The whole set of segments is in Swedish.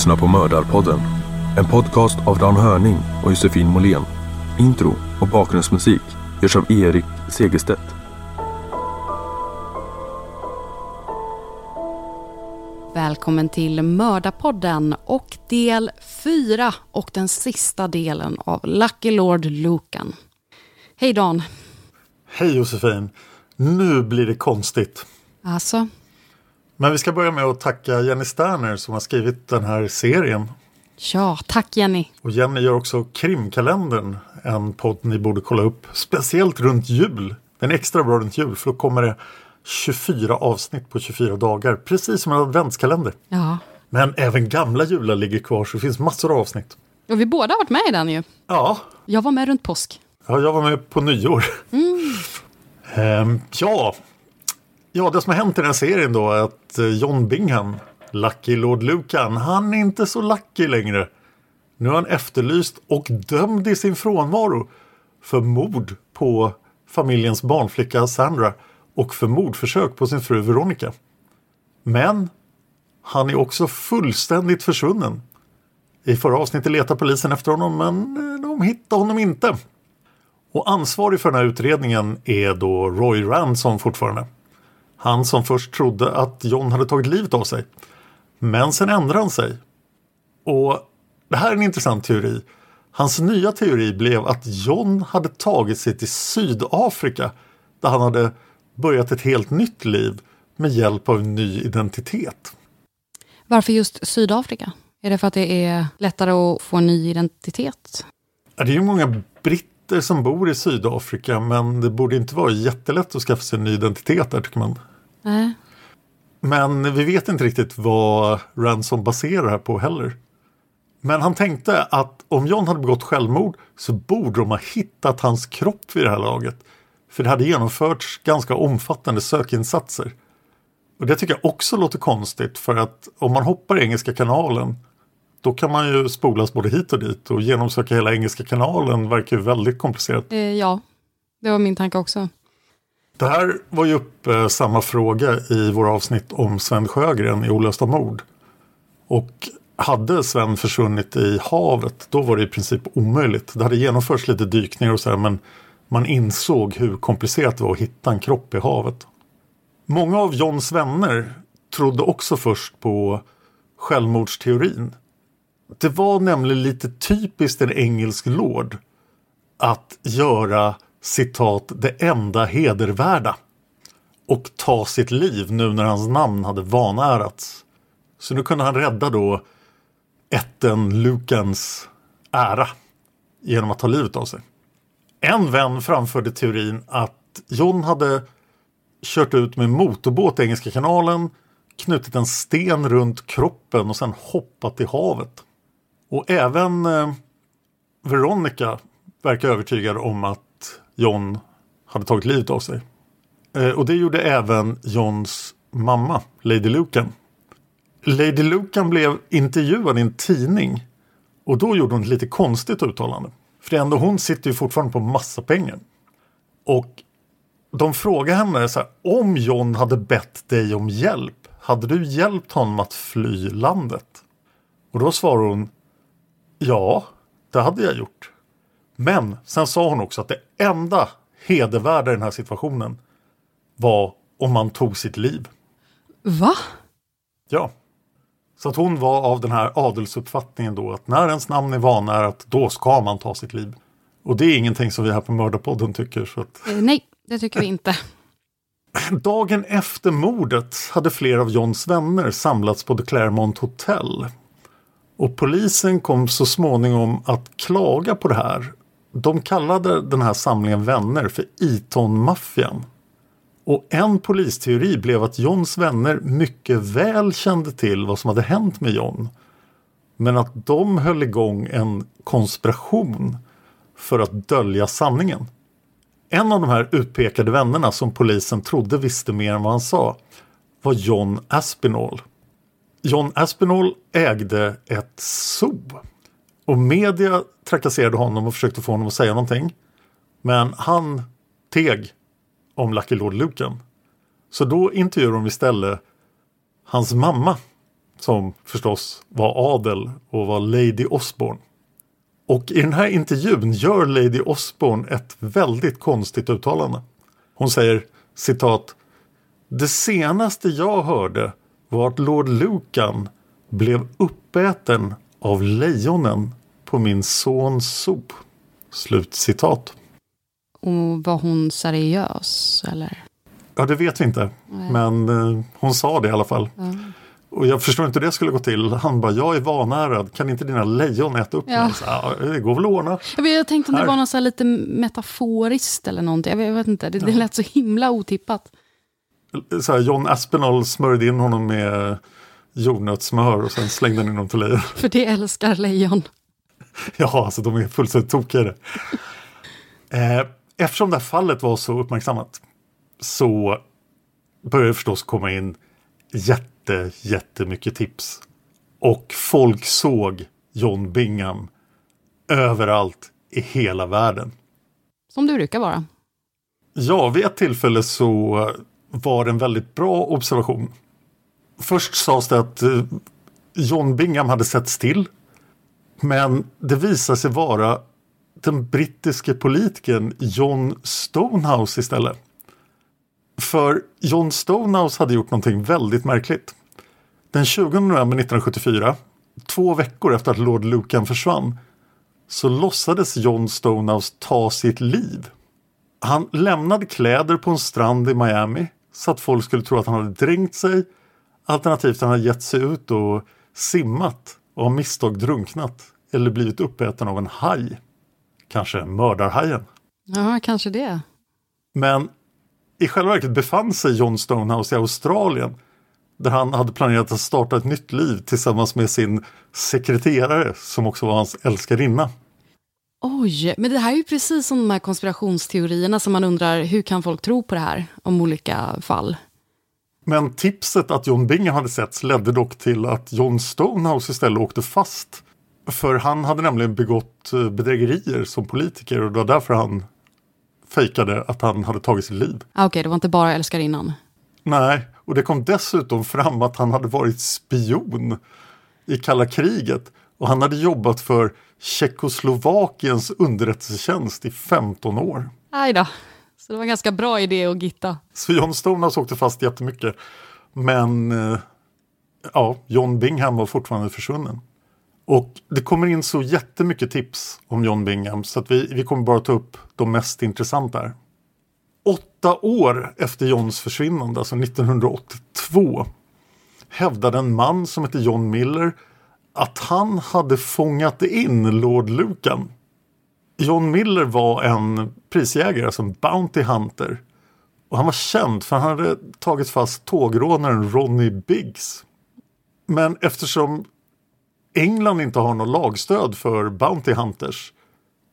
Lyssnar på Mördarpodden. En podcast av Dan Hörning och Josefin Måhlén. Intro och bakgrundsmusik görs av Erik Segerstedt. Välkommen till Mördarpodden och del fyra och den sista delen av Lucky Lord Lucan. Hej Dan. Hej Josefin! Nu blir det konstigt. Alltså, Men vi ska börja med att tacka Jenny Sterner som har skrivit den här serien. ja, tack Jenny. Och Jenny gör också Krimkalendern, en podd ni borde kolla upp. Speciellt runt jul. Den är extra bra runt jul för då kommer det 24 avsnitt på 24 dagar. Precis som en adventskalender. Ja. Men även gamla jular ligger kvar så det finns massor av avsnitt. Och vi båda har varit med i den ju. Ja, Jag var med runt påsk. ja jag var med på nyår. Ehm, ja ja, det som har hänt i den här serien då är att eh, John Bingham, Lucky Lord Lucan, han är inte så lucky längre. Nu är han efterlyst och dömd i sin frånvaro för mord på familjens barnflicka Sandra och för mordförsök på sin fru Veronica. Men han är också fullständigt försvunnen. I förra avsnittet letar polisen efter honom men eh, de hittar honom inte. Och ansvarig för den här utredningen är då Roy Ransom fortfarande. Han som först trodde att John hade tagit livet av sig. Men sen ändrade han sig. Och det här är en intressant teori. Hans nya teori blev att John hade tagit sig till Sydafrika där han hade börjat ett helt nytt liv med hjälp av en ny identitet. Varför just Sydafrika? Är det för att det är lättare att få en ny identitet? Det är ju många britter som bor i Sydafrika men det borde inte vara jättelätt att skaffa sig en ny identitet där tycker man. Nej. Men vi vet inte riktigt vad Ransom baserar det här på heller. Men han tänkte att om John hade begått självmord så borde de ha hittat hans kropp vid det här laget. För det hade genomförts ganska omfattande sökinsatser. Och det tycker jag också låter konstigt för att om man hoppar i Engelska kanalen då kan man ju spolas både hit och dit och genomsöka hela Engelska kanalen verkar ju väldigt komplicerat. Eh, ja, det var min tanke också. Det här var ju uppe eh, samma fråga i våra avsnitt om Sven Sjögren i Olösta mord. Och hade Sven försvunnit i havet då var det i princip omöjligt. Det hade genomförts lite dykningar och så här, men man insåg hur komplicerat det var att hitta en kropp i havet. Många av Johns vänner trodde också först på självmordsteorin. Det var nämligen lite typiskt en engelsk lord att göra citat det enda hedervärda och ta sitt liv nu när hans namn hade vanärats. Så nu kunde han rädda då ätten Lukans ära genom att ta livet av sig. En vän framförde teorin att John hade kört ut med motorbåt i Engelska kanalen, knutit en sten runt kroppen och sen hoppat i havet. Och även eh, Veronica verkar övertygad om att John hade tagit livet av sig. Eh, och det gjorde även Johns mamma, Lady Lucan. Lady Lucan blev intervjuad i en tidning och då gjorde hon ett lite konstigt uttalande. För ändå hon sitter ju fortfarande på massa pengar. Och de frågar henne så här, om John hade bett dig om hjälp, hade du hjälpt honom att fly landet? Och då svarar hon, ja, det hade jag gjort. Men sen sa hon också att det enda hedervärda i den här situationen var om man tog sitt liv. Va? Ja. Så att hon var av den här adelsuppfattningen då att när ens namn är vanärat då ska man ta sitt liv. Och det är ingenting som vi här på Mördarpodden tycker. Så att... Eh, nej, det tycker vi inte. Dagen efter mordet hade flera av Johns vänner samlats på The Claremont Hotel. Och polisen kom så småningom att klaga på det här. De kallade den här samlingen vänner för Eton-maffian. Och en polisteori blev att Johns vänner mycket väl kände till vad som hade hänt med John. Men att de höll igång en konspiration för att dölja sanningen. En av de här utpekade vännerna som polisen trodde visste mer än vad han sa var John Aspinall. John Aspinall ägde ett zoo. Och media trakasserade honom och försökte få honom att säga någonting. Men han teg om Lucky Lord Luken. Så då intervjuade de istället hans mamma som förstås var adel och var Lady Osborne. Och i den här intervjun gör Lady Osborne ett väldigt konstigt uttalande. Hon säger citat Det senaste jag hörde var att Lord Lucan blev uppäten av lejonen på min sons sop. Slut citat. Och var hon seriös eller? Ja, det vet vi inte. Nej. Men eh, hon sa det i alla fall. Ja. Och jag förstår inte hur det skulle gå till. Han bara, jag är vanärad. Kan inte dina lejon äta upp Ja. mig? Så, ja, det går väl att ordna. Jag, vet, jag tänkte om det Här. var något så lite metaforiskt eller någonting. Jag vet, jag vet inte, det, det lät så himla otippat. Så här, John Aspinall smörjde in honom med jordnötssmör och sen slängde han in honom till lejon. För det älskar lejon. Ja, alltså de är fullständigt tokiga. Eh, eftersom det här fallet var så uppmärksammat så började det förstås komma in jätte, jättemycket tips. Och folk såg John Bingham överallt i hela världen. Som du brukar vara. Ja, vid ett tillfälle så var det en väldigt bra observation. Först sades det att eh, John Bingham hade sett still. Men det visar sig vara den brittiske politikern John Stonehouse istället. För John Stonehouse hade gjort någonting väldigt märkligt. Den 20 november 1974, två veckor efter att Lord Lucan försvann, så låtsades John Stonehouse ta sitt liv. Han lämnade kläder på en strand i Miami så att folk skulle tro att han hade dränkt sig. Alternativt att han hade gett sig ut och simmat och av misstag drunknat eller blivit uppäten av en haj. kanske mördarhajen. Ja, kanske det. Men i själva verket befann sig John Stonehouse i Australien där han hade planerat att starta ett nytt liv tillsammans med sin sekreterare som också var hans älskarinna. Oj, men det här är ju precis som de här konspirationsteorierna som man undrar hur kan folk tro på det här om olika fall? Men tipset att John Bingham hade setts ledde dock till att John Stonehouse istället åkte fast. För han hade nämligen begått eh, bedrägerier som politiker och det var därför han fejkade att han hade tagit sitt liv. Ah, Okej, det var inte bara älskarinnan. Nej, och det kom dessutom fram att han hade varit spion i kalla kriget och han hade jobbat för Tjeckoslovakiens underrättelsetjänst i 15 år. Aj då. Så det var en ganska bra idé att gitta. Så John Stonehouse åkte fast jättemycket. Men eh, ja, John Bingham var fortfarande försvunnen. Och det kommer in så jättemycket tips om John Bingham så att vi, vi kommer bara ta upp de mest intressanta här. Åtta år efter Johns försvinnande, alltså 1982, hävdade en man som hette John Miller att han hade fångat in Lord Lucan. John Miller var en prisjägare, som Bounty Hunter. Och han var känd för han hade tagit fast tågrånaren Ronnie Biggs. Men eftersom England inte har något lagstöd för Bounty Hunters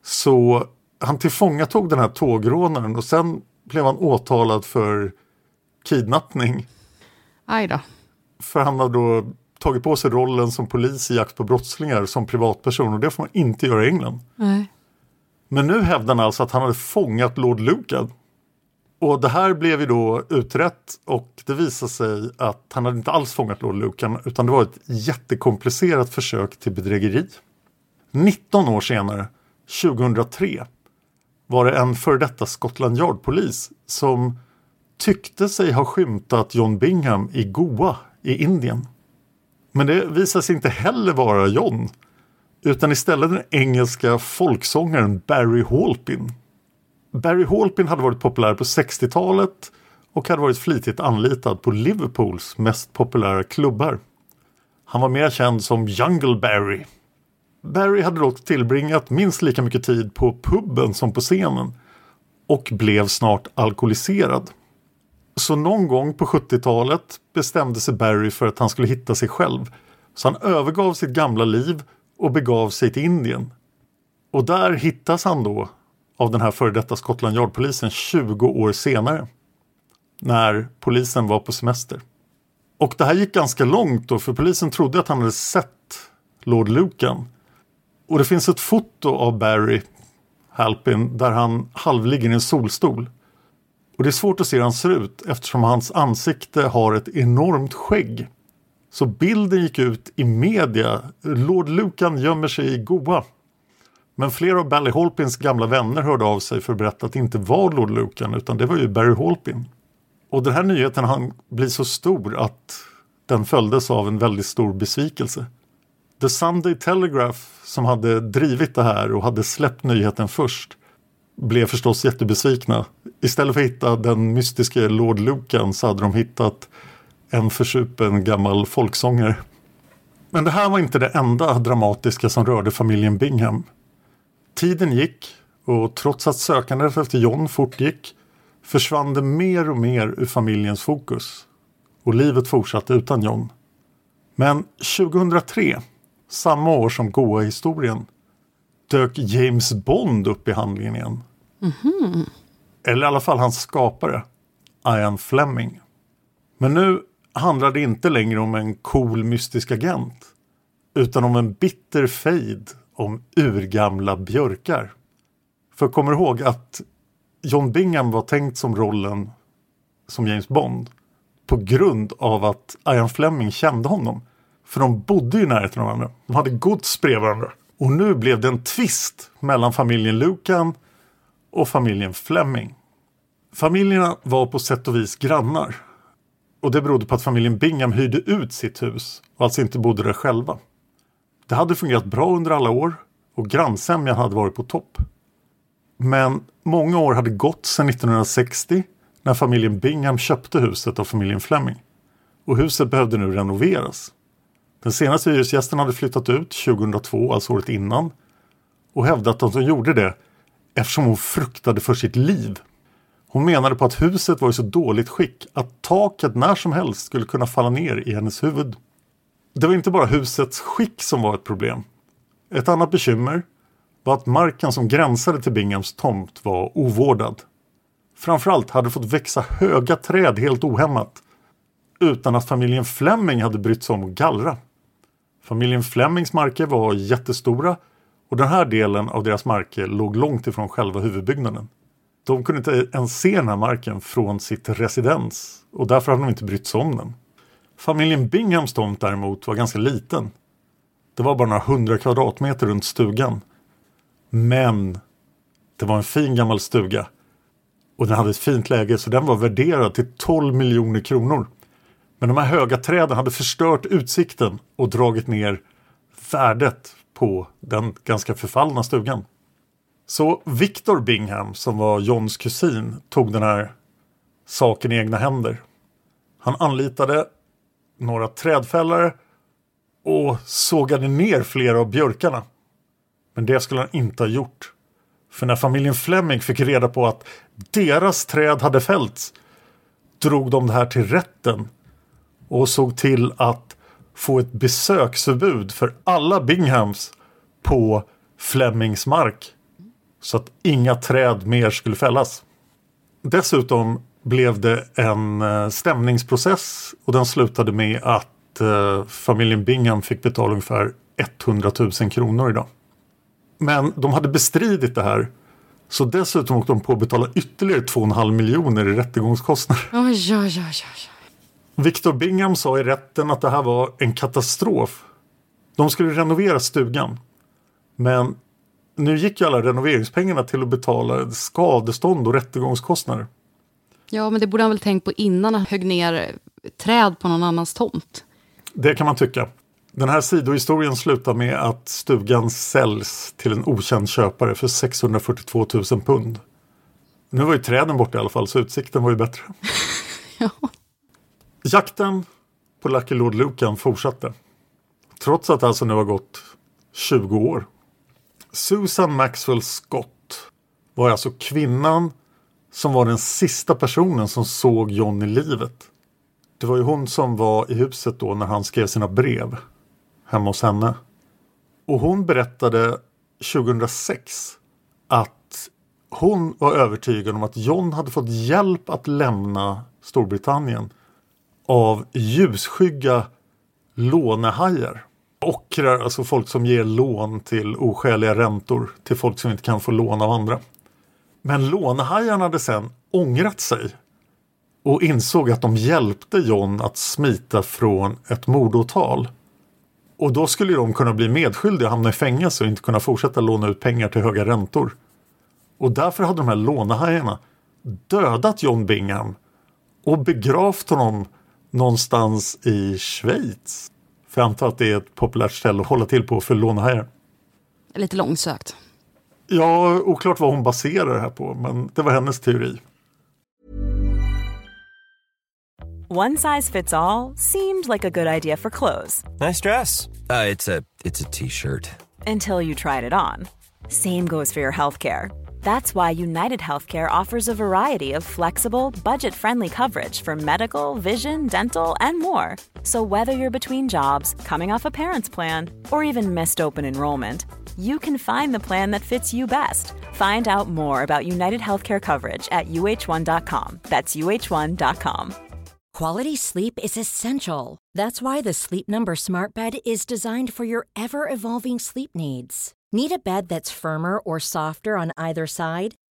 så han tillfångatog den här tågrånaren och sen blev han åtalad för kidnappning. Aj då. För han har då tagit på sig rollen som polis i jakt på brottslingar som privatperson och det får man inte göra i England. Nej. Men nu hävdar han alltså att han hade fångat Lord Lucan. Och det här blev ju då utrett och det visade sig att han hade inte alls fångat Lord Lucan utan det var ett jättekomplicerat försök till bedrägeri. 19 år senare, 2003, var det en före detta Scotland Yard-polis som tyckte sig ha skymtat John Bingham i Goa i Indien. Men det visade sig inte heller vara John utan istället den engelska folksångaren Barry Halpin. Barry Halpin hade varit populär på 60-talet och hade varit flitigt anlitad på Liverpools mest populära klubbar. Han var mer känd som Jungle Barry. Barry hade dock tillbringat minst lika mycket tid på puben som på scenen och blev snart alkoholiserad. Så någon gång på 70-talet bestämde sig Barry för att han skulle hitta sig själv. Så han övergav sitt gamla liv och begav sig till Indien. Och där hittas han då av den här före detta Scotland Yard-polisen 20 år senare. När polisen var på semester. Och det här gick ganska långt då för polisen trodde att han hade sett Lord Lucan. Och det finns ett foto av Barry Halpin där han halvligger i en solstol. Och det är svårt att se hur han ser ut eftersom hans ansikte har ett enormt skägg. Så bilden gick ut i media. Lord Lucan gömmer sig i Goa. Men flera av Barry Holpins gamla vänner hörde av sig för att berätta att det inte var Lord Lucan utan det var ju Barry Holpin. Och den här nyheten han blir så stor att den följdes av en väldigt stor besvikelse. The Sunday Telegraph som hade drivit det här och hade släppt nyheten först blev förstås jättebesvikna. Istället för att hitta den mystiske Lord Lucan så hade de hittat en försupen gammal folksångare. Men det här var inte det enda dramatiska som rörde familjen Bingham. Tiden gick och trots att sökandet efter John fortgick försvann det mer och mer ur familjens fokus. Och livet fortsatte utan John. Men 2003, samma år som Goa-historien, dök James Bond upp i handlingen igen. Eller i alla fall hans skapare, Ian Fleming. Men nu handlar det inte längre om en cool mystisk agent utan om en bitter fejd om urgamla björkar. För kommer du ihåg att John Bingham var tänkt som rollen som James Bond på grund av att Ian Fleming kände honom. För de bodde ju i närheten av varandra. De hade gods bredvid varandra. Och nu blev det en tvist mellan familjen Lucan och familjen Fleming. Familjerna var på sätt och vis grannar. Och det berodde på att familjen Bingham hyrde ut sitt hus och alltså inte bodde där själva. Det hade fungerat bra under alla år och grannsämjan hade varit på topp. Men många år hade gått sedan 1960 när familjen Bingham köpte huset av familjen Fleming. Och huset behövde nu renoveras. Den senaste hyresgästen hade flyttat ut 2002, alltså året innan och hävdat att hon gjorde det eftersom hon fruktade för sitt liv. Hon menade på att huset var i så dåligt skick att taket när som helst skulle kunna falla ner i hennes huvud. Det var inte bara husets skick som var ett problem. Ett annat bekymmer var att marken som gränsade till Binghams tomt var ovårdad. Framförallt hade det fått växa höga träd helt ohämmat utan att familjen Fleming hade brytt sig om att gallra. Familjen Flemings marker var jättestora och den här delen av deras marker låg långt ifrån själva huvudbyggnaden. De kunde inte ens se den här marken från sitt residens och därför hade de inte brytt sig om den. Familjen Binghams tomt däremot var ganska liten. Det var bara några hundra kvadratmeter runt stugan. Men det var en fin gammal stuga. Och den hade ett fint läge så den var värderad till 12 miljoner kronor. Men de här höga träden hade förstört utsikten och dragit ner värdet på den ganska förfallna stugan. Så Victor Bingham som var Johns kusin tog den här saken i egna händer. Han anlitade några trädfällare och sågade ner flera av björkarna. Men det skulle han inte ha gjort. För när familjen Fleming fick reda på att deras träd hade fällts drog de det här till rätten och såg till att få ett besöksförbud för alla Binghams på Flemings mark. Så att inga träd mer skulle fällas. Dessutom blev det en eh, stämningsprocess och den slutade med att eh, familjen Bingham fick betala ungefär 100 000 kronor idag. Men de hade bestridit det här så dessutom åkte de på att betala ytterligare 2,5 miljoner i rättegångskostnader. Oj, oj, oj, oj. Victor Bingham sa i rätten att det här var en katastrof. De skulle renovera stugan. Men nu gick ju alla renoveringspengarna till att betala skadestånd och rättegångskostnader. Ja, men det borde han väl tänkt på innan han högg ner träd på någon annans tomt. Det kan man tycka. Den här sidohistorien slutar med att stugan säljs till en okänd köpare för 642 000 pund. Nu var ju träden borta i alla fall så utsikten var ju bättre. Ja. Jakten på Lucky Lord Lucan fortsatte. Trots att det alltså nu har gått 20 år. Susan Maxwell Scott var alltså kvinnan som var den sista personen som såg John i livet. Det var ju hon som var i huset då när han skrev sina brev hemma hos henne. Och hon berättade 2006 att hon var övertygad om att John hade fått hjälp att lämna Storbritannien av ljusskygga lånehajar. Ockrar, alltså folk som ger lån till oskäliga räntor till folk som inte kan få lån av andra. Men lånehajarna hade sen ångrat sig och insåg att de hjälpte John att smita från ett mordåtal. Och då skulle de kunna bli medskyldiga och hamna i fängelse och inte kunna fortsätta låna ut pengar till höga räntor. Och därför hade de här lånehajarna dödat John Bingham och begravt honom någonstans i Schweiz. För jag antar att det är ett populärt ställe att hålla till på för lånehajar. Lite långsökt. Ja, oklart vad hon baserar det här på, men det var hennes teori. One size fits all seemed like a good idea for clothes Nice dress. Uh, it's a it's a t-shirt. until you tried it on. Same goes for your healthcare. That's why United Healthcare offers a variety of flexible, budget friendly coverage for medical, vision, dental, and more. So, whether you're between jobs, coming off a parent's plan, or even missed open enrollment, you can find the plan that fits you best. Find out more about United Healthcare coverage at uh1.com. That's uh1.com. Quality sleep is essential. That's why the Sleep Number Smart Bed is designed for your ever evolving sleep needs. Need a bed that's firmer or softer on either side?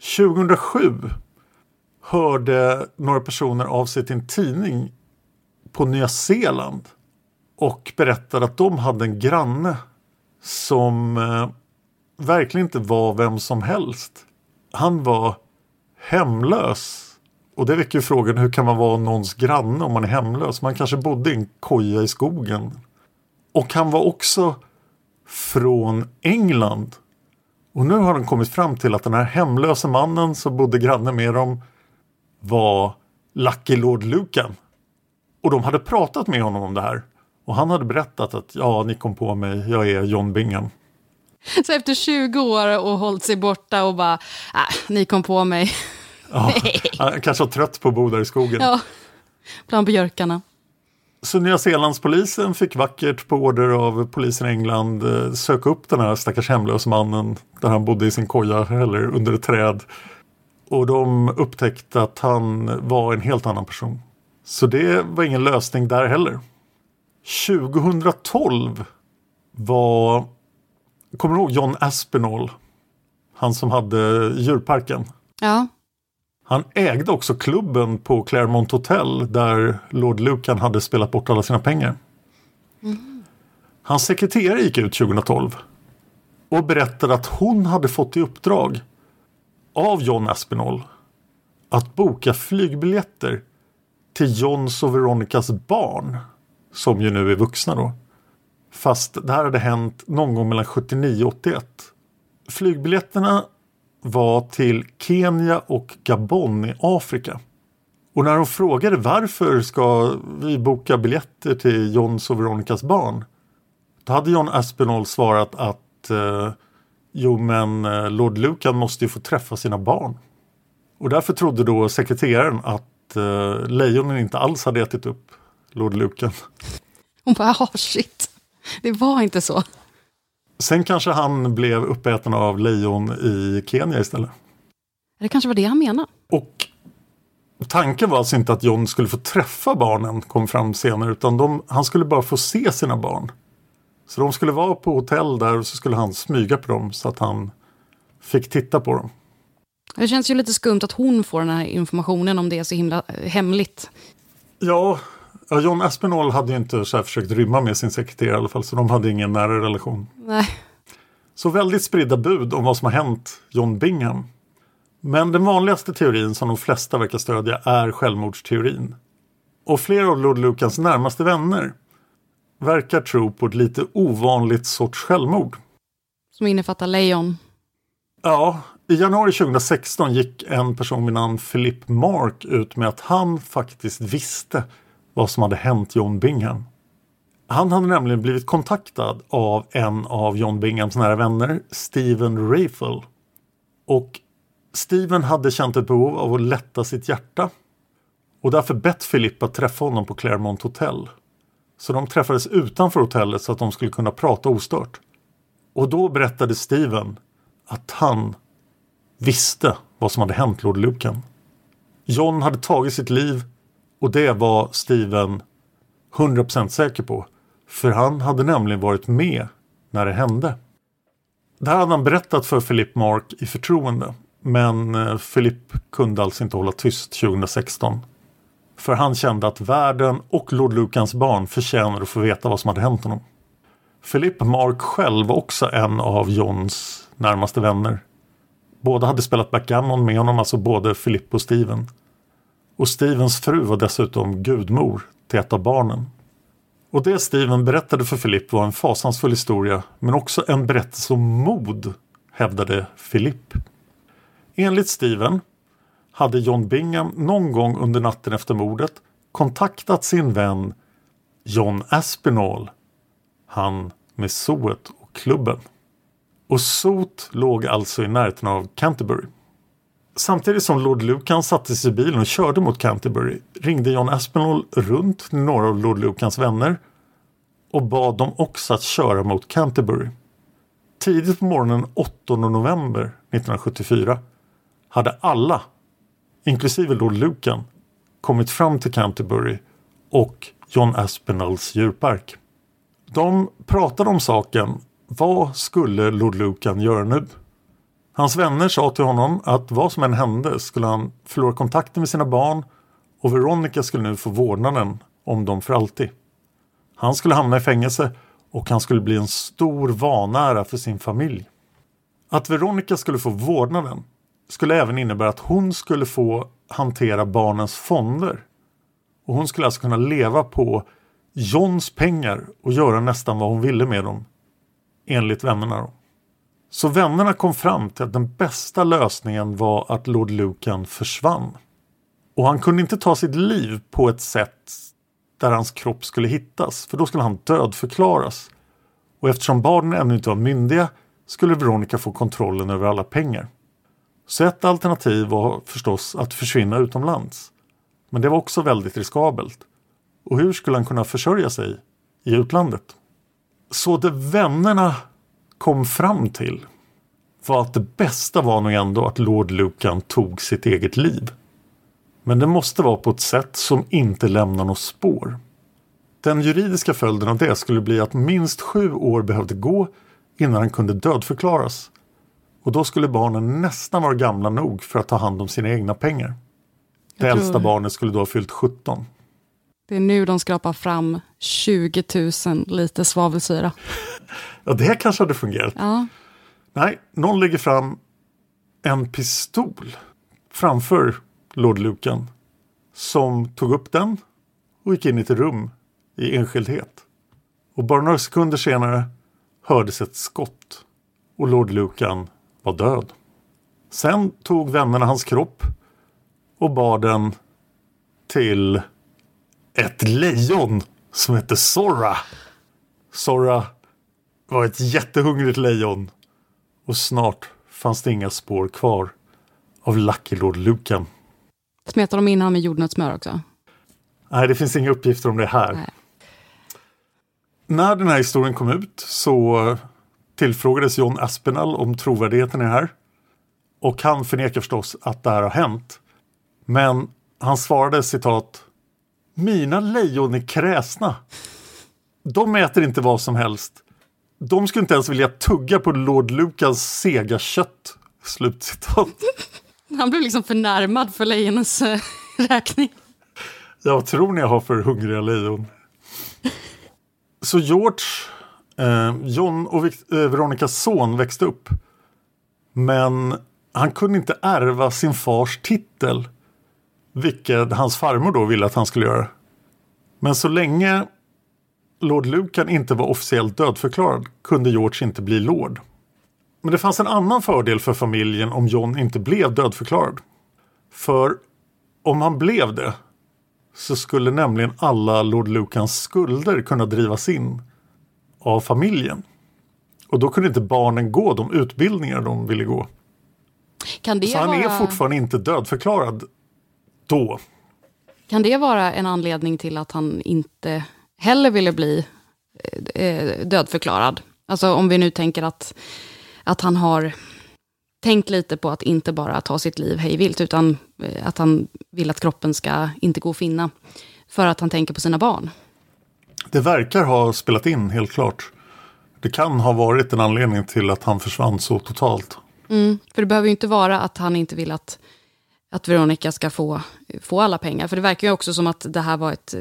2007 hörde några personer av sig till en tidning på Nya Zeeland och berättade att de hade en granne som eh, verkligen inte var vem som helst. Han var hemlös. Och det väcker ju frågan hur kan man vara någons granne om man är hemlös? Man kanske bodde i en koja i skogen. Och han var också från England. Och nu har de kommit fram till att den här hemlösa mannen som bodde granne med dem var Lucky Lord Lucan. Och de hade pratat med honom om det här. Och han hade berättat att ja, ni kom på mig, jag är John Bingham. Så efter 20 år och hållit sig borta och bara, äh, ni kom på mig. Ja, han kanske var trött på att bo där i skogen. Ja, bland björkarna. Så Nya Zeelandspolisen fick vackert på order av polisen i England eh, söka upp den här stackars hemlösa mannen där han bodde i sin koja eller under ett träd. Och de upptäckte att han var en helt annan person. Så det var ingen lösning där heller. 2012 var, kommer du ihåg John Aspinall? Han som hade djurparken. Ja, han ägde också klubben på Claremont Hotel där Lord Lucan hade spelat bort alla sina pengar. Hans sekreterare gick ut 2012 och berättade att hon hade fått i uppdrag av John Aspinall att boka flygbiljetter till Johns och Veronicas barn som ju nu är vuxna då. Fast det här hade hänt någon gång mellan 79 och 81. Flygbiljetterna var till Kenya och Gabon i Afrika. Och när de frågade varför ska vi boka biljetter till Johns och Veronicas barn? Då hade John Aspinall svarat att eh, jo men eh, Lord Lucan måste ju få träffa sina barn. Och därför trodde då sekreteraren att eh, lejonen inte alls hade ätit upp Lord Lucan. hon bara, ah shit. Det var inte så. Sen kanske han blev uppäten av lejon i Kenya istället. Det kanske var det han menade. Och tanken var alltså inte att John skulle få träffa barnen, kom fram senare, utan de, han skulle bara få se sina barn. Så de skulle vara på hotell där och så skulle han smyga på dem så att han fick titta på dem. Det känns ju lite skumt att hon får den här informationen om det är så himla hemligt. Ja, ja John Aspinall hade ju inte så här försökt rymma med sin sekreterare i alla fall, så de hade ingen nära relation. Nej. Så väldigt spridda bud om vad som har hänt John Bingham. Men den vanligaste teorin som de flesta verkar stödja är självmordsteorin. Och flera av Lord Lucans närmaste vänner verkar tro på ett lite ovanligt sorts självmord. Som innefattar lejon. Ja, i januari 2016 gick en person vid namn Philip Mark ut med att han faktiskt visste vad som hade hänt John Bingham. Han hade nämligen blivit kontaktad av en av John Binghams nära vänner, Steven Rafel. Och Steven hade känt ett behov av att lätta sitt hjärta och därför bett Philip att träffa honom på Claremont Hotel. Så de träffades utanför hotellet så att de skulle kunna prata ostört. Och då berättade Steven att han visste vad som hade hänt Lord Lucan. John hade tagit sitt liv och det var Steven 100% säker på. För han hade nämligen varit med när det hände. Det här hade han berättat för Philip Mark i förtroende. Men eh, Philip kunde alltså inte hålla tyst 2016. För han kände att världen och Lord Lucans barn förtjänar att få veta vad som hade hänt honom. Philip Mark själv var också en av Johns närmaste vänner. Båda hade spelat backgammon med honom, alltså både Philip och Steven. Och Stevens fru var dessutom gudmor till ett av barnen. Och det Steven berättade för Philip var en fasansfull historia men också en berättelse om mod, hävdade Philip. Enligt Steven hade John Bingham någon gång under natten efter mordet kontaktat sin vän John Aspinall, han med zooet och klubben. Och Sot låg alltså i närheten av Canterbury. Samtidigt som Lord Lucan satte sig i bilen och körde mot Canterbury ringde John Aspinall runt några av Lord Lucans vänner och bad dem också att köra mot Canterbury. Tidigt på morgonen 8 november 1974 hade alla, inklusive Lord Lucan, kommit fram till Canterbury och John Aspinalls djurpark. De pratade om saken. Vad skulle Lord Lucan göra nu? Hans vänner sa till honom att vad som än hände skulle han förlora kontakten med sina barn och Veronica skulle nu få vårdnaden om dem för alltid. Han skulle hamna i fängelse och han skulle bli en stor vanära för sin familj. Att Veronica skulle få vårdnaden skulle även innebära att hon skulle få hantera barnens fonder. Och hon skulle alltså kunna leva på Johns pengar och göra nästan vad hon ville med dem. Enligt vännerna då. Så vännerna kom fram till att den bästa lösningen var att Lord Lucan försvann. Och han kunde inte ta sitt liv på ett sätt där hans kropp skulle hittas för då skulle han dödförklaras. Och eftersom barnen ännu inte var myndiga skulle Veronica få kontrollen över alla pengar. Så ett alternativ var förstås att försvinna utomlands. Men det var också väldigt riskabelt. Och hur skulle han kunna försörja sig i utlandet? Så det vännerna kom fram till var att det bästa var nog ändå att Lord Lucan tog sitt eget liv. Men det måste vara på ett sätt som inte lämnar något spår. Den juridiska följden av det skulle bli att minst sju år behövde gå innan han kunde dödförklaras. Och då skulle barnen nästan vara gamla nog för att ta hand om sina egna pengar. Det äldsta barnet skulle då ha fyllt 17. Det är nu de skrapar fram 20 000 liter svavelsyra. Ja, det kanske hade fungerat. Ja, Nej, någon lägger fram en pistol framför Lord Lucan som tog upp den och gick in i ett rum i enskildhet. Och bara några sekunder senare hördes ett skott och Lord Lucan var död. Sen tog vännerna hans kropp och bar den till ett lejon som hette Sora. Sora var ett jättehungrigt lejon och snart fanns det inga spår kvar av Lucky Lord Lucan. smetar de in honom med jordnötssmör också? Nej, det finns inga uppgifter om det här. Nej. När den här historien kom ut så tillfrågades John Aspinall om trovärdigheten i det här. Och han förnekar förstås att det här har hänt. Men han svarade citat Mina lejon är kräsna. De äter inte vad som helst. De skulle inte ens vilja tugga på Lord Lucas sega kött. Slutcitat. Han blev liksom förnärmad för lejonens eh, räkning. Vad tror ni jag har för hungriga lejon? Så George, eh, John och Vic- eh, Veronicas son växte upp. Men han kunde inte ärva sin fars titel. Vilket hans farmor då ville att han skulle göra. Men så länge Lord Lucan inte var officiellt dödförklarad kunde George inte bli lord. Men det fanns en annan fördel för familjen om John inte blev dödförklarad. För om han blev det så skulle nämligen alla Lord Lucans skulder kunna drivas in av familjen. Och då kunde inte barnen gå de utbildningar de ville gå. Så han vara, är fortfarande inte dödförklarad då. kan det vara en anledning till att han inte heller ville bli eh, eh, dödförklarad? Alltså om vi nu tänker att, att han har tänkt lite på att inte bara ta sitt liv hejvilt, utan eh, att han vill att kroppen ska inte gå att finna. För att han tänker på sina barn. Det verkar ha spelat in helt klart. Det kan ha varit en anledning till att han försvann så totalt. Mm, för det behöver ju inte vara att han inte vill att, att Veronica ska få, få alla pengar. För det verkar ju också som att det här var ett eh,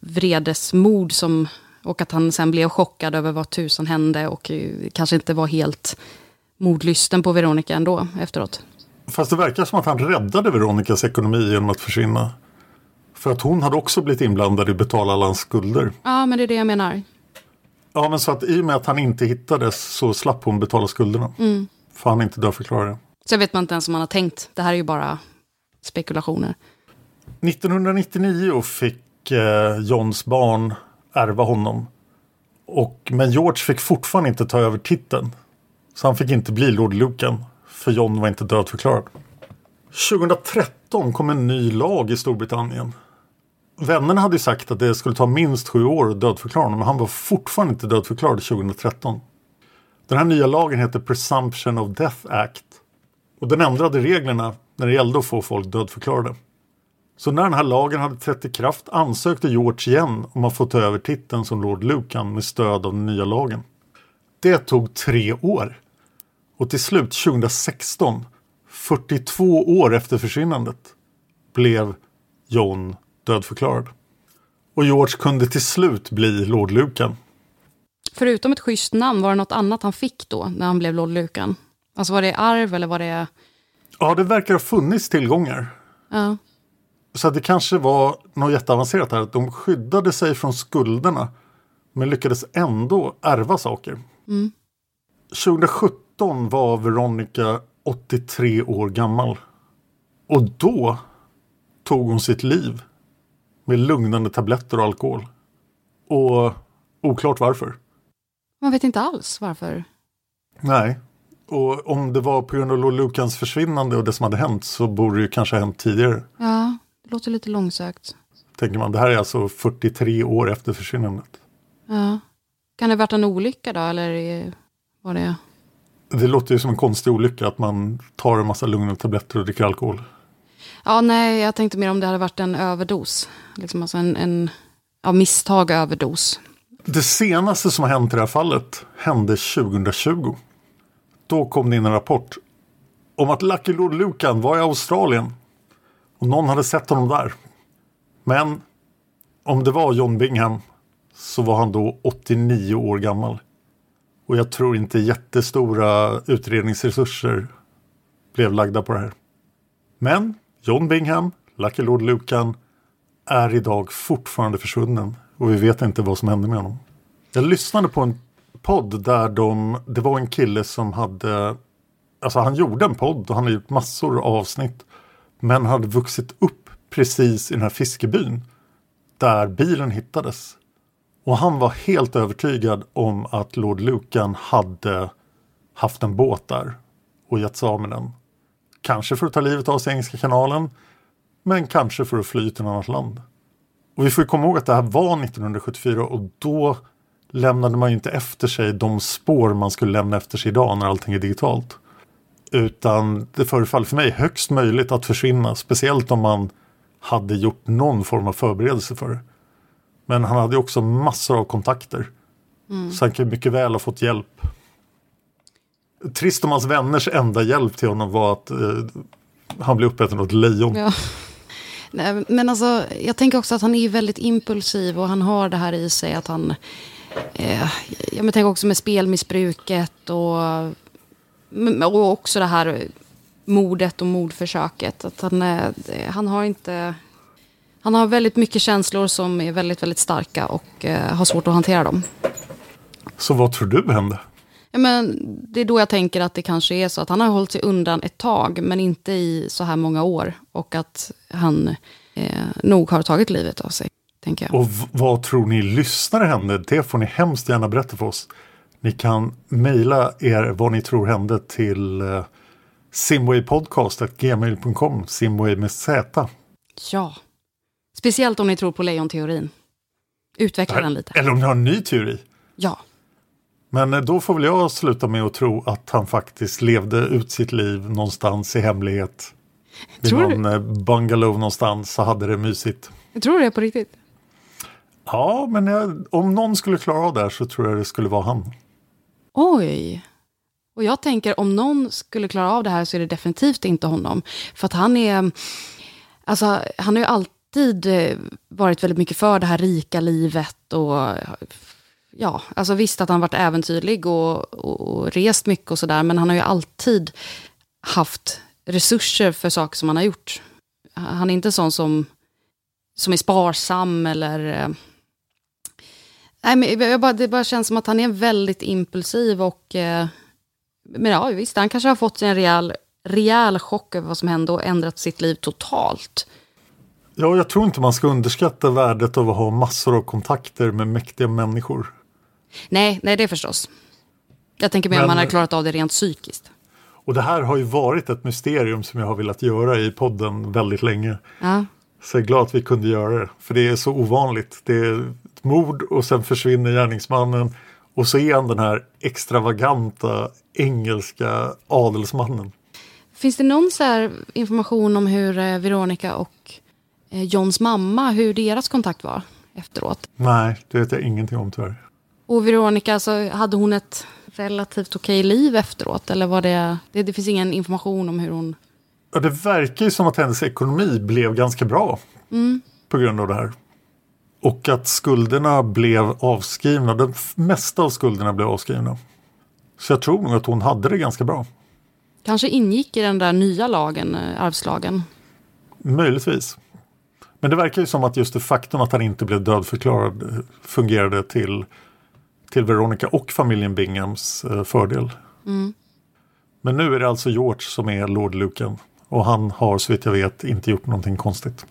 vredesmord som, och att han sen blev chockad över vad tusan hände och eh, kanske inte var helt mordlysten på Veronica ändå efteråt. Fast det verkar som att han räddade Veronicas ekonomi genom att försvinna. För att hon hade också blivit inblandad i att betala alla hans skulder. Ja, men det är det jag menar. Ja, men så att i och med att han inte hittades så slapp hon betala skulderna. Mm. För han inte dödförklarade. Så vet man inte ens om man har tänkt. Det här är ju bara spekulationer. 1999 fick eh, Johns barn ärva honom. Och, men George fick fortfarande inte ta över titeln. Så han fick inte bli Lord Lucan. För John var inte dödförklarad. 2013 kom en ny lag i Storbritannien. Vännerna hade sagt att det skulle ta minst sju år att dödförklara honom. Men han var fortfarande inte dödförklarad 2013. Den här nya lagen heter Presumption of Death Act. Och den ändrade reglerna när det gällde att få folk dödförklarade. Så när den här lagen hade trätt i kraft ansökte George igen om att få ta över titeln som Lord Lucan med stöd av den nya lagen. Det tog tre år. Och till slut 2016, 42 år efter försvinnandet, blev John dödförklarad. Och George kunde till slut bli Lord Lucan. Förutom ett schysst namn, var det något annat han fick då när han blev Lord Lucan? Alltså var det arv eller var det... Ja, det verkar ha funnits tillgångar. Ja. Så det kanske var något jätteavancerat här. Att de skyddade sig från skulderna. Men lyckades ändå ärva saker. Mm. 2017 var Veronica 83 år gammal. Och då tog hon sitt liv. Med lugnande tabletter och alkohol. Och oklart varför. Man vet inte alls varför. Nej. Och om det var på grund av Lord Lucans försvinnande och det som hade hänt så borde det ju kanske ha hänt tidigare. Ja, det låter lite långsökt. Tänker man. Det här är alltså 43 år efter försvinnandet. Ja. Kan det ha varit en olycka då, eller var det... Det låter ju som en konstig olycka att man tar en massa lugnande tabletter och dricker alkohol. Ja, nej, jag tänkte mer om det hade varit en överdos. Liksom alltså en, en av misstag överdos. Det senaste som har hänt i det här fallet hände 2020. Då kom det in en rapport om att Lucky Lord Lucan var i Australien. Och någon hade sett honom där. Men om det var John Bingham så var han då 89 år gammal. Och jag tror inte jättestora utredningsresurser blev lagda på det här. Men John Bingham, Lucky Lord Lucan, är idag fortfarande försvunnen. Och vi vet inte vad som hände med honom. Jag lyssnade på en podd där de, det var en kille som hade, alltså han gjorde en podd och han har gjort massor av avsnitt. Men han hade vuxit upp precis i den här fiskebyn. Där bilen hittades. Och han var helt övertygad om att Lord Lucan hade haft en båt där och gett sig av med den. Kanske för att ta livet av sig i Engelska kanalen. Men kanske för att fly till ett annat land. Och vi får ju komma ihåg att det här var 1974 och då lämnade man ju inte efter sig de spår man skulle lämna efter sig idag när allting är digitalt. Utan det förefaller för mig högst möjligt att försvinna, speciellt om man hade gjort någon form av förberedelse för det. Men han hade också massor av kontakter. Så han kan mycket väl ha fått hjälp. Trist om hans vänners enda hjälp till honom var att eh, han blev uppäten av ett lejon. Ja. Men alltså, jag tänker också att han är väldigt impulsiv och han har det här i sig att han... Eh, jag tänker också med spelmissbruket och, och också det här mordet och mordförsöket. Att han, eh, han har inte... Han har väldigt mycket känslor som är väldigt, väldigt starka och eh, har svårt att hantera dem. Så vad tror du hände? Ja, men det är då jag tänker att det kanske är så att han har hållit sig undan ett tag, men inte i så här många år. Och att han eh, nog har tagit livet av sig, tänker jag. Och vad tror ni lyssnare hände? Det får ni hemskt gärna berätta för oss. Ni kan mejla er vad ni tror hände till eh, simwaypodcast.gmail.com Simway med Z. Ja. Speciellt om ni tror på lejonteorin. Utveckla den lite. Eller om ni har en ny teori. Ja. Men eh, då får väl jag sluta med att tro att han faktiskt levde ut sitt liv någonstans i hemlighet. Vid Tror du? någon eh, bungalow någonstans så hade det mysigt. Jag tror det på riktigt. Ja, men jag, om någon skulle klara av det här så tror jag det skulle vara han. Oj. Och jag tänker om någon skulle klara av det här så är det definitivt inte honom. För att han är... Alltså, han har ju alltid eh, varit väldigt mycket för det här rika livet och... Ja, alltså visst att han varit äventyrlig och, och, och rest mycket och sådär, men han har ju alltid haft resurser för saker som han har gjort. Han är inte sån som som är sparsam eller... Eh, Nej, men jag bara, det bara känns som att han är väldigt impulsiv och... eh, Men ja, visst, han kanske har fått en rejäl, rejäl chock över vad som hände och ändrat sitt liv totalt. Ja, jag tror inte man ska underskatta värdet av att ha massor av kontakter med mäktiga människor. Nej, nej det förstås. Jag tänker mer om man hade klarat av det rent psykiskt. Och det här har ju varit ett mysterium som jag har velat göra i podden väldigt länge. Ja. Så jag är glad att vi kunde göra det. För det är så ovanligt. Det är ett mord och sen försvinner gärningsmannen. Och så är han den här extravaganta engelska adelsmannen. Finns det någon information om hur eh, Veronica och eh, Johns mamma, hur deras kontakt var efteråt? Nej, det vet jag ingenting om tyvärr. Och Veronica, alltså, hade hon ett relativt okej liv efteråt? Eller var det, det, det finns ingen information om hur hon... Ja, det verkar ju som att hennes ekonomi blev ganska bra på grund av det här. Och att skulderna blev avskrivna. Det mesta av skulderna blev avskrivna. Så jag tror nog att hon hade det ganska bra. Kanske ingick i den där nya lagen, eh, arvslagen. Möjligtvis. Men det verkar ju som att just det faktum att han inte blev dödförklarad eh, fungerade till, till Veronica och familjen Binghams eh, fördel. Men nu är det alltså George som är Lord Lucan. Och han har så vitt jag vet inte gjort någonting konstigt.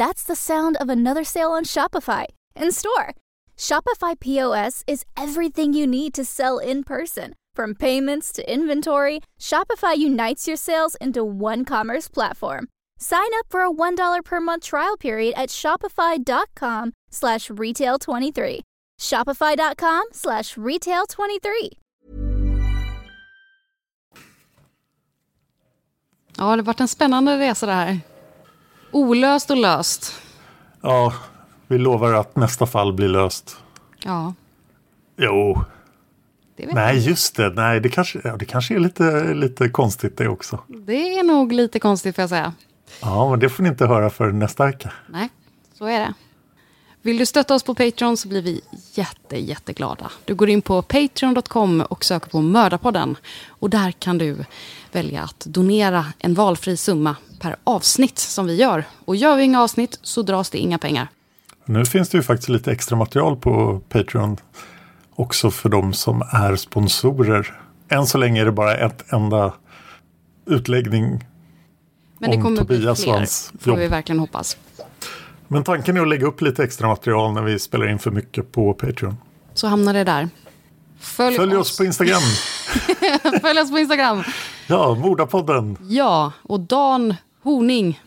That's the sound of another sale on Shopify in store. Shopify POS is everything you need to sell in person. From payments to inventory, Shopify unites your sales into one commerce platform. Sign up for a $1 per month trial period at shopify.com slash retail23. Shopify.com slash retail23. Ja, det har varit en spännande resa det här. Olöst och löst. Ja, vi lovar att nästa fall blir löst. Ja, Jo, nej just det. Nej, det kanske, ja, det kanske är lite, lite konstigt det också. jag. Det är nog lite konstigt får jag säga. Ja, men det får ni inte höra för nästa vecka. Nej, så är det. Vill du stötta oss på Patreon så blir vi jätte, jätteglada. Du går in på patreon.com och söker på Mördarpodden. Och där kan du välja att donera en valfri summa per avsnitt som vi gör. Och gör vi inga avsnitt så dras det inga pengar. Nu finns det ju faktiskt lite extra material på Patreon också för de som är sponsorer. Än så länge är det bara ett enda utläggning. Men det Om kommer bli Tobias och fler, får vi verkligen hoppas. Men tanken är att lägga upp lite extra material när vi spelar in för mycket på Patreon. Så hamnar det där. Följ, Följ oss på Instagram. Följ oss på Instagram. Ja, Mordapodden. Ja, och Dan Horning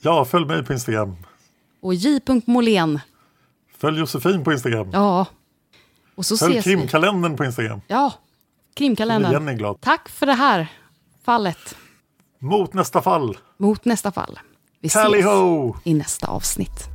Ja, följ mig på Instagram. och J. Molén. Följ Josefin på Instagram. Ja. Och så Följ ses vi. Krimkalendern på Instagram. Ja, krimkalendern. Jenny glad. Tack för det här fallet. Mot nästa fall. Mot nästa fall. Vi ses i nästa avsnitt.